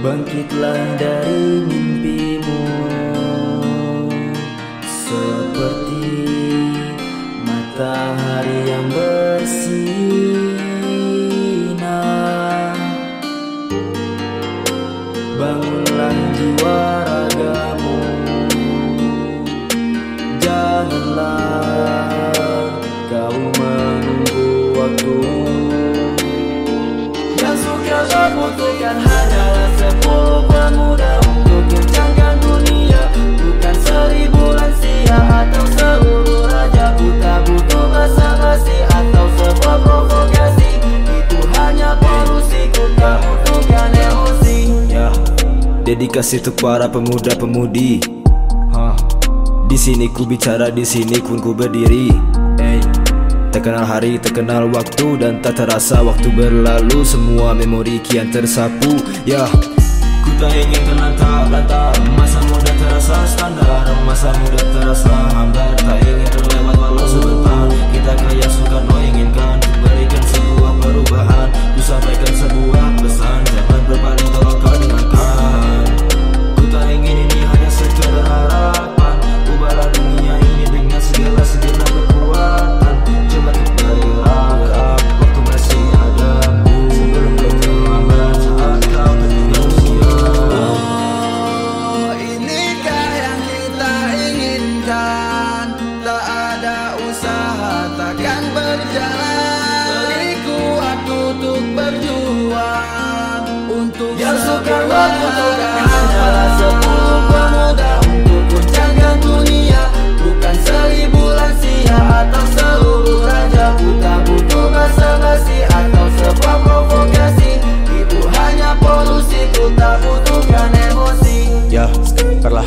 Bangkitlah dari mimpimu. Seperti matahari yang bersinar. Bangunlah jiwa ragamu. Janganlah kau menunggu waktu. Yang suka membutuhkan hanyalah dedikasi untuk para pemuda-pemudi. Di sini ku bicara, di sini pun ku berdiri. Tak kenal hari, tak kenal waktu Dan tak terasa waktu berlalu. Semua memori kian tersapu Ya. Ku tak ingin terlantar lantar Masa muda terasa standar Masa muda terasa hambar. Tak ingin terlewat walau sebentar Untuk Yang suka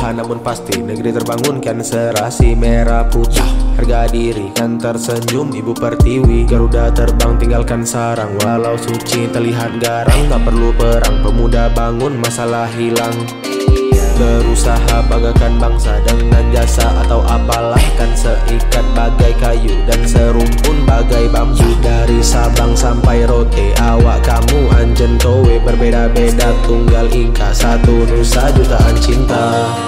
perlahan namun pasti Negeri terbangun kan serasi merah putih. Harga diri kan tersenyum Ibu Pertiwi. Garuda terbang tinggalkan sarang. Walau suci terlihat garang. Tak perlu perang Pemuda bangun masalah hilang. Berusaha banggakan bangsa dengan jasa atau apalah. Kan seikat bagai kayu dan serumpun bagai bambu. Dari Sabang sampai Rote Awak kamu Anjen Towe Berbeda-beda. Tunggal Inka Satu nusa jutaan cinta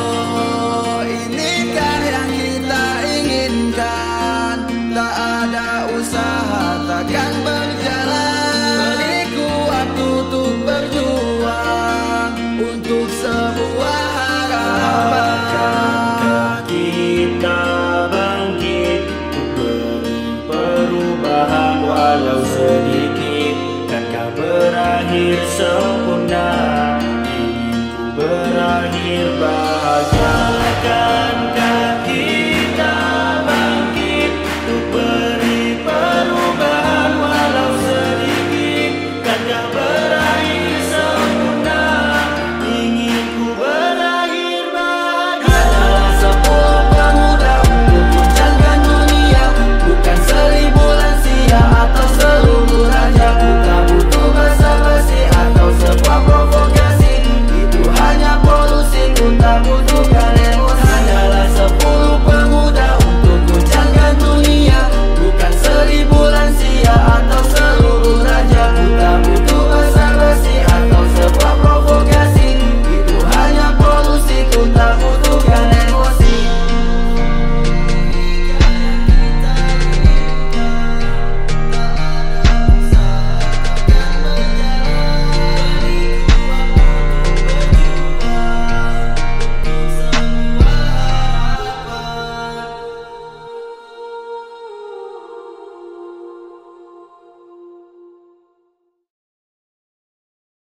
berakhir sempurna Ingin ku berakhir bahagia